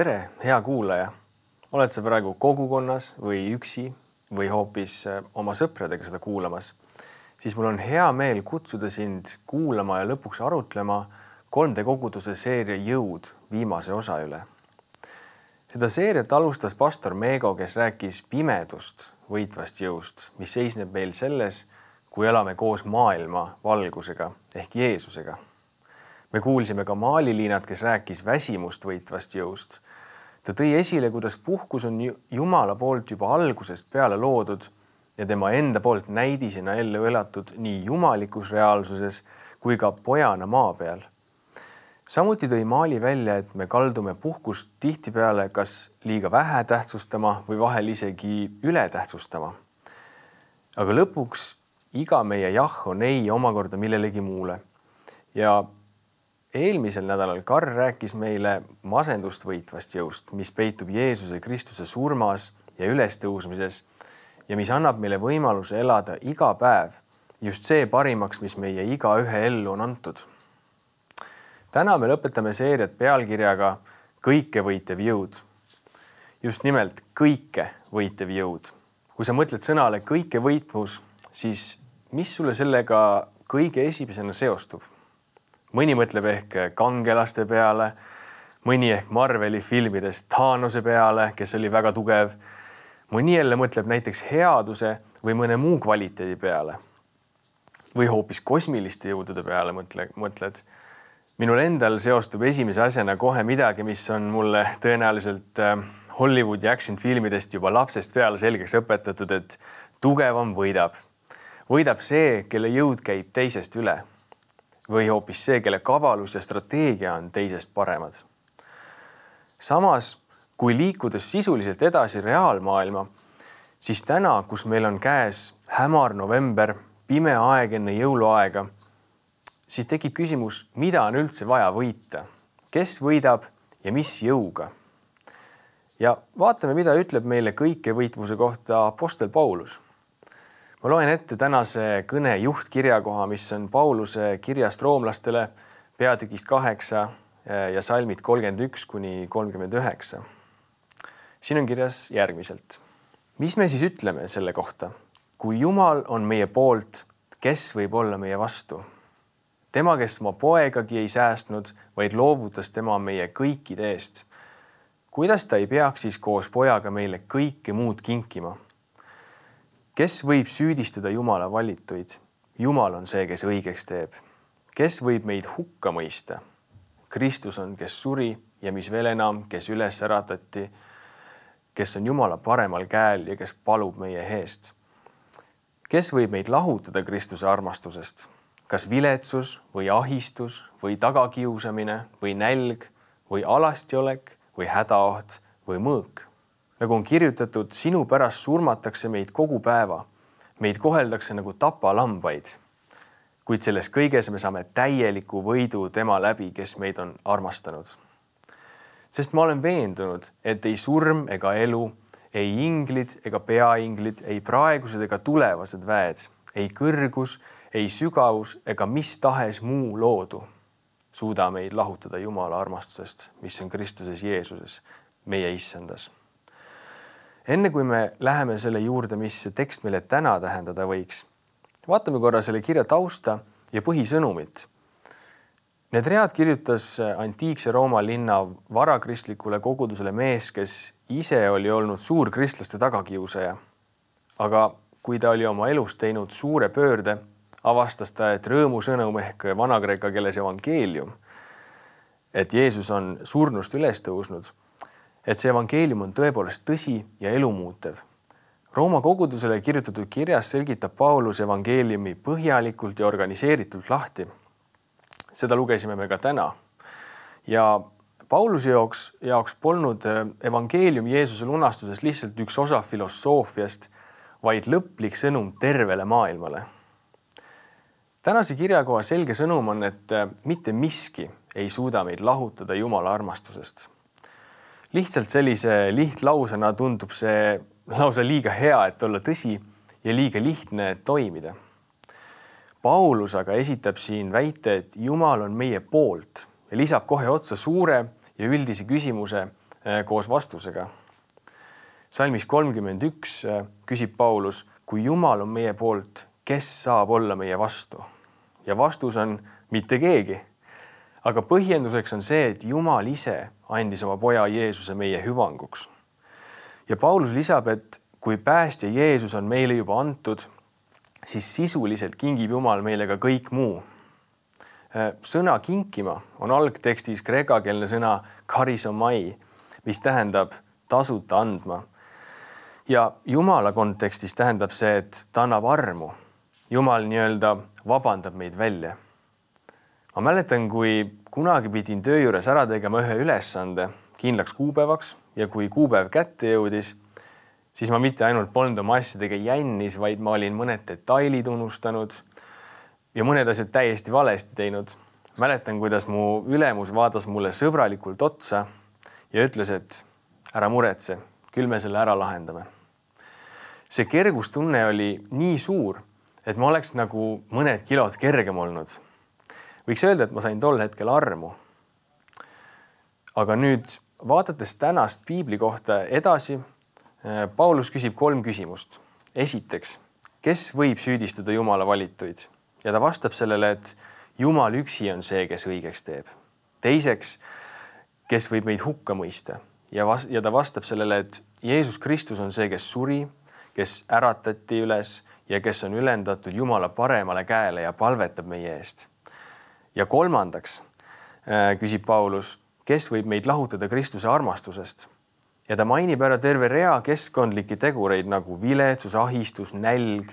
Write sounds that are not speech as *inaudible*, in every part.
tere, hea kuulaja. oled sa praegu kogukonnas või üksi või hoopis äh, oma sõpradega seda kuulamas, siis mul on hea meel kutsuda sind kuulama ja lõpuks arutlema 3D koguduse seeria Jõud viimase osa üle. seda seeriat alustas pastor Meego, kes rääkis pimedust võitvast jõust, mis seisneb meil selles, kui elame koos maailma valgusega ehk Jeesusega me kuulsime ka Maaliliinat, kes rääkis väsimust võitvast jõust. Ta tõi esile, kuidas puhkus on Jumala poolt juba algusest peale loodud ja tema enda poolt näidisena ellu elatud nii jumalikus reaalsuses kui ka pojana maa peal. samuti tõi Maali välja, et me kaldume puhkust tihtipeale kas liiga vähe tähtsustama või vahel isegi ületähtsustama. aga lõpuks iga meie jah on ei omakorda millelegi muule ja eelmisel nädalal Karl rääkis meile masendust võitvast jõust, mis peitub Jeesuse Kristuse surmas ja ülestõusmises ja mis annab meile võimaluse elada iga päev just see parimaks, mis meie igaühe ellu on antud. täna me lõpetame seeriat pealkirjaga Kõikevõitev jõud. just nimelt kõikevõitev jõud. kui sa mõtled sõnale kõikevõitvus, siis mis sulle sellega kõige esimesena seostub? Mõni mõtleb ehk kangelaste peale, mõni ehk Marveli filmides Thanose peale, kes oli väga tugev. mõni jälle mõtleb näiteks headuse või mõne muu kvaliteedi peale. või hoopis kosmiliste jõudude peale mõtle, mõtled. minul endal seostub esimese asjana kohe midagi, mis on mulle tõenäoliselt äh, Hollywoodi action filmidest juba lapsest peale selgeks õpetatud, et tugevam võidab. võidab see, kelle jõud käib teisest üle või hoopis see, kelle kavalus ja strateegia on teisest paremad. samas, kui liikudes sisuliselt edasi reaalmaailma, siis täna, kus meil on käes hämar november, pime aeg enne jõuluaega, siis tekib küsimus, mida on üldse vaja võita, kes võidab ja mis jõuga. ja vaatame, mida ütleb meile kõikevõitvuse kohta Apostel Paulus ma loen ette tänase kõne juhtkirjakoha, mis on Pauluse kirjast roomlastele peatükist kaheksa eh, ja salmid kolmkümmend üks kuni kolmkümmend üheksa. siin on kirjas järgmiselt. mis me siis ütleme selle kohta? kui Jumal on meie poolt, kes võib olla meie vastu? tema, kes oma poegagi ei säästnud, vaid loovutas tema meie kõikide eest. kuidas ta ei peaks siis koos pojaga meile kõike muud kinkima kes võib süüdistada Jumala valituid? Jumal on see, kes õigeks teeb. kes võib meid hukka mõista? Kristus on, kes suri ja mis veel enam, kes üles äratati, kes on Jumala paremal käel ja kes palub meie eest. kes võib meid lahutada Kristuse armastusest? kas viletsus või ahistus või tagakiusamine või nälg või alastiolek või hädaoht või mõõk nagu on kirjutatud, sinu pärast surmatakse meid kogu päeva. meid koheldakse nagu tapalambaid. kuid selles kõiges me saame täieliku võidu tema läbi, kes meid on armastanud. sest ma olen veendunud, et ei surm ega elu, ei inglid ega peainglid, ei praegused ega tulevased väed, ei kõrgus, ei sügavus ega mis tahes muu loodu suuda meid lahutada Jumala armastusest, mis on Kristuses Jeesuses, meie issandas enne kui me läheme selle juurde, mis see tekst meile täna tähendada võiks, vaatame korra selle kirja tausta ja põhisõnumit. Need read kirjutas antiikse Rooma linna varakristlikule kogudusele mees, kes ise oli olnud suur kristlaste tagakiusaja. aga kui ta oli oma elus teinud suure pöörde, avastas ta, et rõõmusõnum ehk vana-kreeka keeles evangeelium, et Jeesus on surnust üles tõusnud et see evangeelium on tõepoolest tõsi ja elumuutev. Rooma kogudusele kirjutatud kirjas selgitab Paulus evangeeliumi põhjalikult ja organiseeritult lahti. seda lugesime me ka täna. ja Pauluse jaoks, jaoks polnud äh, evangeelium Jeesuse lunastuses lihtsalt üks osa filosoofiast, vaid lõplik sõnum tervele maailmale. tänase kirjakoha selge sõnum on, et äh, mitte miski ei suuda meid lahutada Jumala armastusest lihtsalt sellise lihtlausena tundub see lausa liiga hea, et olla tõsi ja liiga lihtne, et toimida. Paulus aga esitab siin väite, et Jumal on meie poolt ja lisab kohe otsa suure ja üldise küsimuse, koos vastusega. salmis kolmkümmend üks küsib Paulus, kui Jumal on meie poolt, kes saab olla meie vastu? ja vastus on mitte keegi. Aga põhjenduseks on see, et Jumal ise andis oma poja Jeesuse meie hüvanguks. ja Paulus lisab, et kui päästja Jeesus on meile juba antud, siis sisuliselt kingib Jumal meile ka kõik muu. sõna kinkima on algtekstis kreekakeelne sõna karisomai, mis tähendab tasuta andma. ja Jumala kontekstis tähendab see, et ta annab armu. Jumal nii-öelda vabandab meid välja. Ma mäletan, kui kunagi pidin töö juures ära tegema ühe ülesande kindlaks kuupäevaks ja kui kuupäev kätte jõudis siis ma mitte ainult polnud oma asjadega jännis, vaid ma olin mõned detailid unustanud ja mõned asjad täiesti valesti teinud. mäletan, kuidas mu ülemus vaatas mulle sõbralikult otsa ja ütles, et ära muretse, küll me selle ära lahendame. see kergustunne oli nii suur, et ma oleks nagu mõned kilod kergem olnud. Võiks öelda, et ma sain tol hetkel armu. aga nüüd vaadates tänast piibli kohta edasi Äh, Paulus küsib kolm küsimust. esiteks, kes võib süüdistada Jumala valituid ja ta vastab sellele, et Jumal üksi on see, kes õigeks teeb. teiseks, kes võib meid hukka mõista ja ja ta vastab sellele, et Jeesus Kristus on see, kes suri, kes äratati üles ja kes on ülendatud Jumala paremale käele ja palvetab meie eest. Ja kolmandaks äh, küsib Paulus, kes võib meid lahutada Kristuse armastusest ja ta mainib ära terve rea keskkondlikke tegureid nagu viletsus, ahistus, nälg.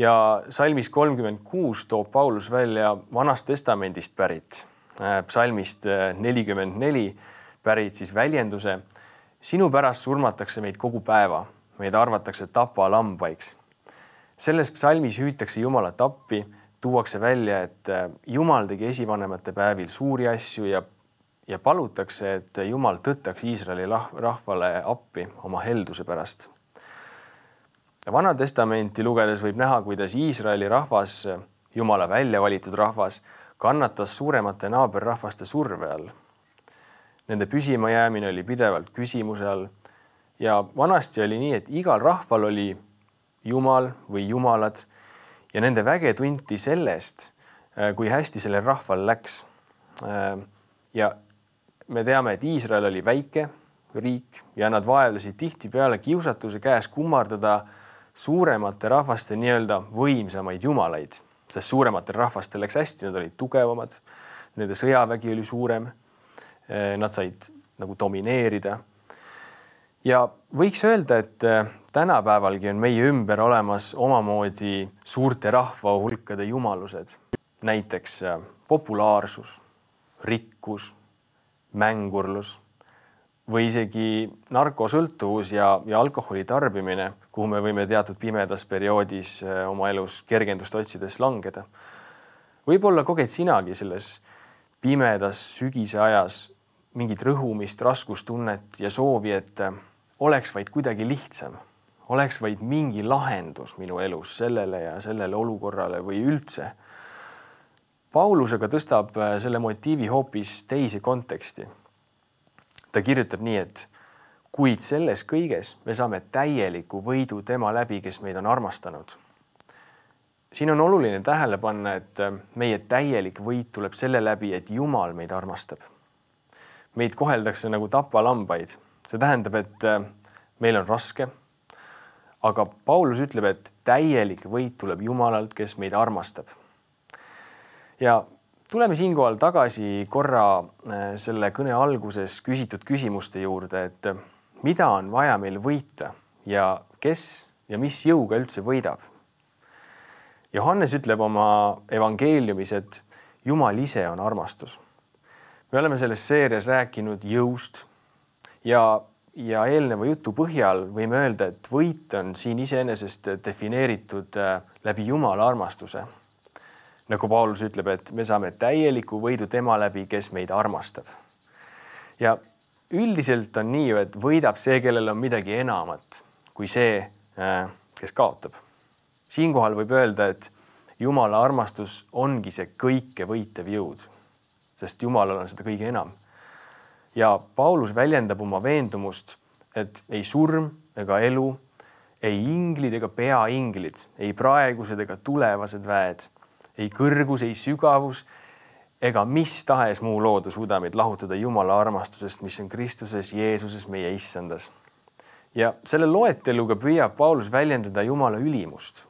ja salmis kolmkümmend kuus toob Paulus välja Vanast Testamendist pärit, äh, psalmist äh, nelikümmend neli pärit siis väljenduse. sinu pärast surmatakse meid kogu päeva, meid arvatakse tapalambaiks. selles psalmis hüütakse Jumalat appi, tuuakse välja, et äh, Jumal tegi esivanemate päevil suuri asju ja ja palutakse, et Jumal tõttaks Iisraeli rahvale appi oma helduse pärast. Vana Testamenti lugedes võib näha, kuidas Iisraeli rahvas, Jumala välja valitud rahvas, kannatas suuremate naaberrahvaste surve all. Nende püsimajäämine oli pidevalt küsimuse all ja vanasti oli nii, et igal rahval oli Jumal või jumalad ja nende väge tunti sellest, kui hästi sellel rahval läks. ja me teame, et Iisrael oli väike riik ja nad vaevlesid tihtipeale kiusatuse käes kummardada suuremate rahvaste nii-öelda võimsamaid jumalaid, sest suurematel rahvastel läks hästi, nad olid tugevamad, nende sõjavägi oli suurem. Nad said nagu domineerida. Ja võiks öelda, et äh, tänapäevalgi on meie ümber olemas omamoodi suurte rahvahulkade jumalused, näiteks äh, populaarsus, rikkus mängurlus või isegi narkosõltuvus ja, ja alkoholi tarbimine, kuhu me võime teatud pimedas perioodis äh, oma elus kergendust otsides langeda. võib-olla koged sinagi selles pimedas sügise ajas mingit rõhumist, raskustunnet ja soovi, et oleks vaid kuidagi lihtsam, oleks vaid mingi lahendus minu elus sellele ja sellele olukorrale või üldse Paulus aga tõstab äh, selle motiivi hoopis teise konteksti. ta kirjutab nii, et kuid selles kõiges me saame täieliku võidu tema läbi, kes meid on armastanud. siin on oluline tähele panna, et äh, meie täielik võit tuleb selle läbi, et Jumal meid armastab. meid koheldakse nagu tapalambaid, see tähendab, et äh, meil on raske. aga Paulus ütleb, et täielik võit tuleb Jumalalt, kes meid armastab ja tuleme siinkohal tagasi korra äh, selle kõne alguses küsitud küsimuste juurde, et äh, mida on vaja meil võita ja kes ja mis jõuga üldse võidab. Johannes ütleb oma evangeeliumis, et Jumal ise on armastus. me oleme selles seerias rääkinud jõust ja, ja eelneva jutu põhjal võime öelda, et võit on siin iseenesest defineeritud äh, läbi Jumala armastuse nagu Paulus ütleb, et me saame täieliku võidu tema läbi, kes meid armastab. ja üldiselt on nii ju, et võidab see, kellel on midagi enamat kui see, äh, kes kaotab. siinkohal võib öelda, et Jumala armastus ongi see kõike võitev jõud, sest Jumalal on seda kõige enam. Ja Paulus väljendab oma veendumust, et ei surm ega elu, ei inglid ega peainglid, ei praegused ega tulevased väed, ei kõrgus, ei sügavus ega mis tahes muu loodu suuda meid lahutada Jumala armastusest, mis on Kristuses Jeesuses meie issandas. ja selle loeteluga püüab Paulus väljendada Jumala ülimust.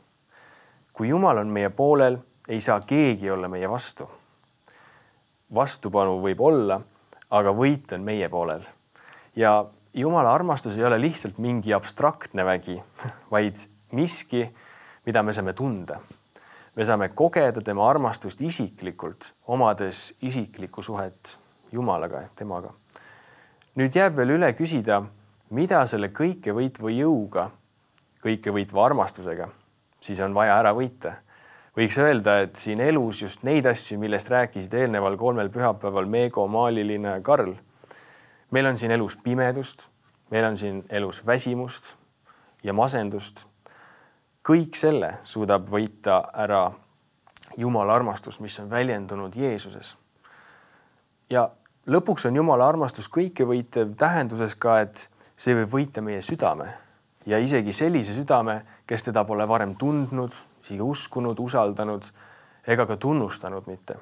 kui Jumal on meie poolel, ei saa keegi olla meie vastu. vastupanu võib olla, aga võit on meie poolel. ja Jumala armastus ei ole lihtsalt mingi abstraktne vägi, *laughs* vaid miski, mida me saame tunda me saame kogeda tema armastust isiklikult, omades isiklikku suhet Jumalaga temaga. nüüd jääb veel üle küsida, mida selle kõikevõitva jõuga, kõikevõitva armastusega siis on vaja ära võita. Võiks öelda, et siin elus just neid asju, millest rääkisid eelneval kolmel pühapäeval Meego, Maaliline ja Karl. meil on siin elus pimedust, meil on siin elus väsimust ja masendust kõik selle suudab võita ära Jumala armastus, mis on väljendunud Jeesuses. ja lõpuks on Jumala armastus kõikevõitev tähenduses ka, et see võib võita meie südame ja isegi sellise südame, kes teda pole varem tundnud, isegi uskunud, usaldanud ega ka tunnustanud mitte.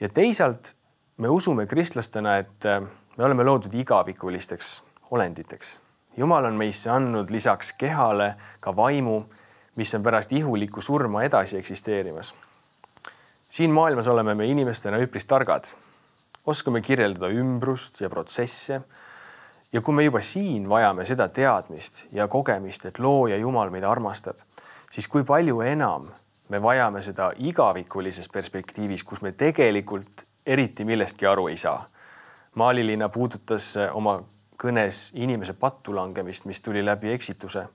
ja teisalt me usume kristlastena, et me oleme loodud igavikulisteks olenditeks jumal on meisse andnud lisaks kehale ka vaimu, mis on pärast ihulikku surma edasi eksisteerimas. siin maailmas oleme me inimestena üpris targad, oskame kirjeldada ümbrust ja protsesse. ja kui me juba siin vajame seda teadmist ja kogemist, et looja Jumal meid armastab, siis kui palju enam me vajame seda igavikulises perspektiivis, kus me tegelikult eriti millestki aru ei saa. maalilinna puudutas oma kõnes inimese pattu langemist, mis tuli läbi eksituse.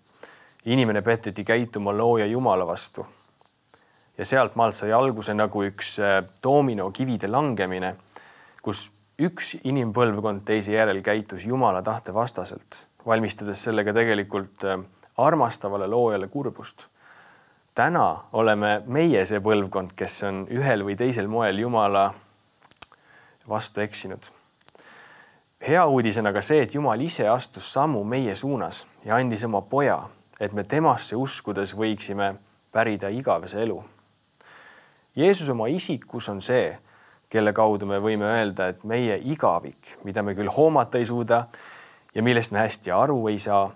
inimene peteti käituma looja Jumala vastu. ja sealtmaalt sai alguse nagu üks äh, doominokivide langemine, kus üks inimpõlvkond teise järel käitus Jumala tahte vastaselt, valmistades sellega tegelikult äh, armastavale loojale kurbust. Täna oleme meie see põlvkond, kes on ühel või teisel moel Jumala vastu eksinud hea uudis on aga see, et Jumal ise astus sammu meie suunas ja andis oma poja, et me temasse uskudes võiksime pärida igavese elu. Jeesus oma isikus on see, kelle kaudu me võime öelda, et meie igavik, mida me küll hoomata ei suuda ja millest me hästi aru ei saa,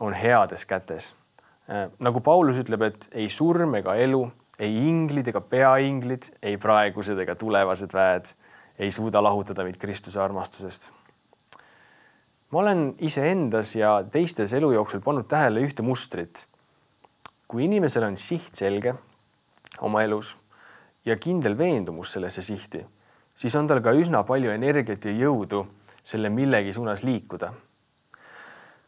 on heades kätes. Äh, nagu Paulus ütleb, et ei surm ega elu, ei inglid ega peainglid, ei praegused ega tulevased väed ei suuda lahutada meid Kristuse armastusest ma olen iseendas ja teistes elu jooksul pannud tähele ühte mustrit. kui inimesel on siht selge oma elus ja kindel veendumus sellesse sihti, siis on tal ka üsna palju energiat ja jõudu selle millegi suunas liikuda.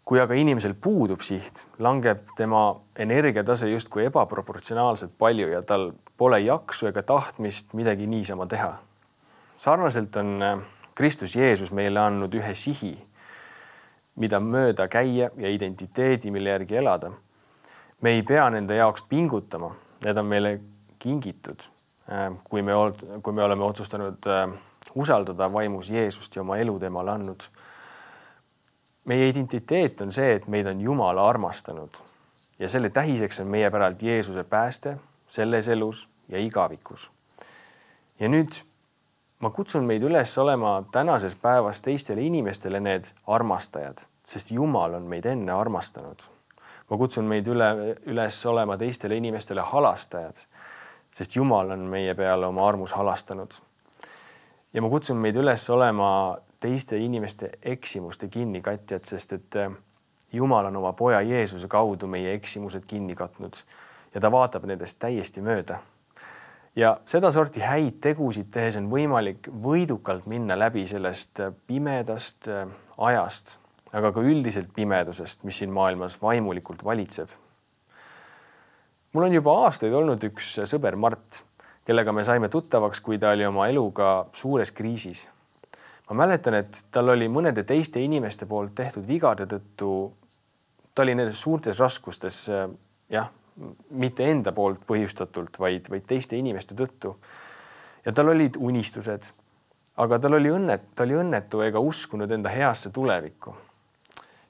Kui aga inimesel puudub siht, langeb tema energiatase justkui ebaproportsionaalselt palju ja tal pole jaksu ega tahtmist midagi niisama teha. sarnaselt on Kristus Jeesus meile andnud ühe sihi mida mööda käia ja identiteedi, mille järgi elada. me ei pea nende jaoks pingutama, need on meile kingitud. Äh, kui me, kui me oleme otsustanud äh, usaldada vaimus Jeesust ja oma elu temale andnud. Meie identiteet on see, et meid on Jumal armastanud ja selle tähiseks on meie päralt Jeesuse pääste selles elus ja igavikus. ja nüüd ma kutsun meid üles olema tänases päevas teistele inimestele need armastajad, sest Jumal on meid enne armastanud. ma kutsun meid üle, üles olema teistele inimestele halastajad, sest Jumal on meie peale oma armus halastanud. ja ma kutsun meid üles olema teiste inimeste eksimuste kinnikatjad, sest et eh, Jumal on oma poja Jeesuse kaudu meie eksimused kinni katnud ja ta vaatab nendest täiesti mööda ja sedasorti häid tegusid tehes on võimalik võidukalt minna läbi sellest äh, pimedast äh, ajast, aga ka üldiselt pimedusest, mis siin maailmas vaimulikult valitseb. mul on juba aastaid olnud üks sõber Mart, kellega me saime tuttavaks, kui ta oli oma eluga suures kriisis. Ma mäletan, et tal oli mõnede teiste inimeste poolt tehtud vigade tõttu, ta oli nendes suurtes raskustes jah, mitte enda poolt põhjustatult, vaid, vaid teiste inimeste tõttu. ja tal olid unistused, aga tal oli õnnet, ta oli õnnetu ega uskunud enda heasse tulevikku.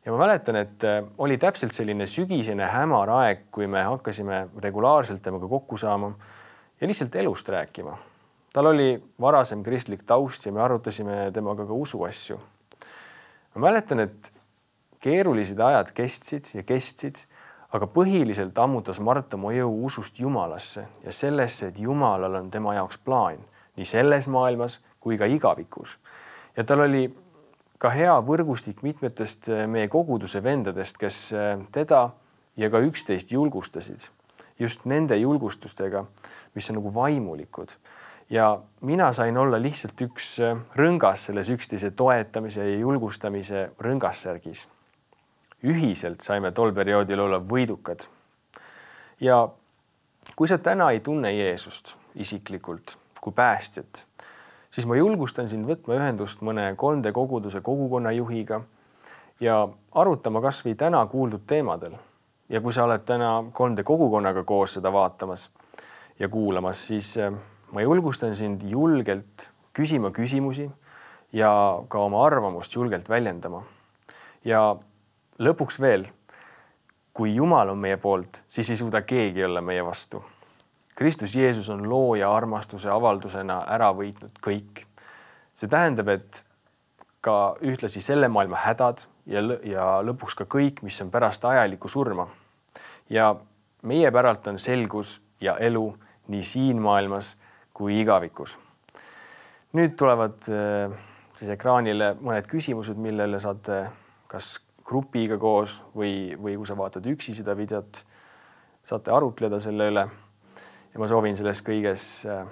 ja ma mäletan, et äh, oli täpselt selline sügisene hämar aeg, kui me hakkasime regulaarselt temaga kokku saama ja lihtsalt elust rääkima. Tal oli varasem kristlik taust ja me arutasime temaga ka usuasju. ma mäletan, et keerulised ajad kestsid ja kestsid, aga põhiliselt ammutas Mart oma jõu usust Jumalasse ja sellesse, et Jumalal on tema jaoks plaan nii selles maailmas kui ka igavikus. ja tal oli ka hea võrgustik mitmetest meie koguduse vendadest, kes teda ja ka üksteist julgustasid just nende julgustustega, mis on nagu vaimulikud. Ja mina sain olla lihtsalt üks äh, rõngas selles üksteise toetamise ja julgustamise rõngassärgis. ühiselt saime tol perioodil olla võidukad. ja kui sa täna ei tunne Jeesust isiklikult kui päästjat, siis ma julgustan sind võtma ühendust mõne 3D koguduse kogukonna juhiga ja arutama kasvõi täna kuuldud teemadel ja kui sa oled täna 3D kogukonnaga koos seda vaatamas ja kuulamas, siis äh, ma julgustan sind julgelt küsima küsimusi ja ka oma arvamust julgelt väljendama. ja lõpuks veel, kui Jumal on meie poolt, siis ei suuda keegi olla meie vastu. Kristus Jeesus on looja armastuse avaldusena ära võitnud kõik. see tähendab, et ka ühtlasi selle maailma hädad ja, ja lõpuks ka kõik, mis on pärast ajalikku surma. ja meie päralt on selgus ja elu nii siin maailmas kui igavikus. nüüd tulevad äh, siis ekraanile mõned küsimused, millele saate kas grupiga koos või, või kui sa vaatad üksi seda videot, saate arutleda selle üle. ja ma soovin selles kõiges äh,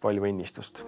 palju õnnistust